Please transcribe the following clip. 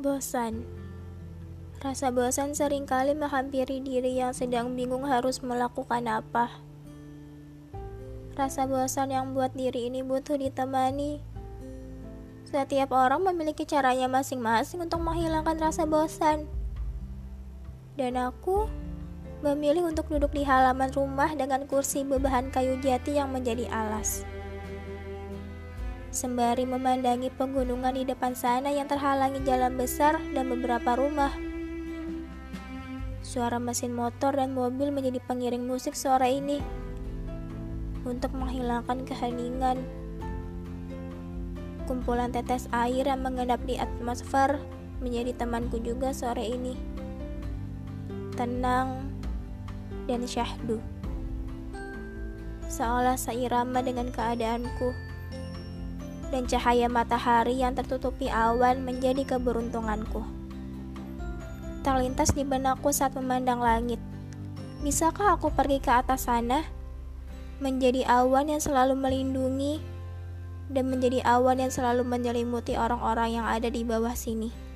Bosan. Rasa bosan sering kali menghampiri diri yang sedang bingung harus melakukan apa. Rasa bosan yang buat diri ini butuh ditemani. Setiap orang memiliki caranya masing-masing untuk menghilangkan rasa bosan. Dan aku memilih untuk duduk di halaman rumah dengan kursi bebahan kayu jati yang menjadi alas sembari memandangi pegunungan di depan sana yang terhalangi jalan besar dan beberapa rumah. Suara mesin motor dan mobil menjadi pengiring musik sore ini untuk menghilangkan keheningan. Kumpulan tetes air yang mengendap di atmosfer menjadi temanku juga sore ini. Tenang dan syahdu. Seolah seirama dengan keadaanku dan cahaya matahari yang tertutupi awan menjadi keberuntunganku. Terlintas di benakku saat memandang langit. Bisakah aku pergi ke atas sana? Menjadi awan yang selalu melindungi dan menjadi awan yang selalu menyelimuti orang-orang yang ada di bawah sini.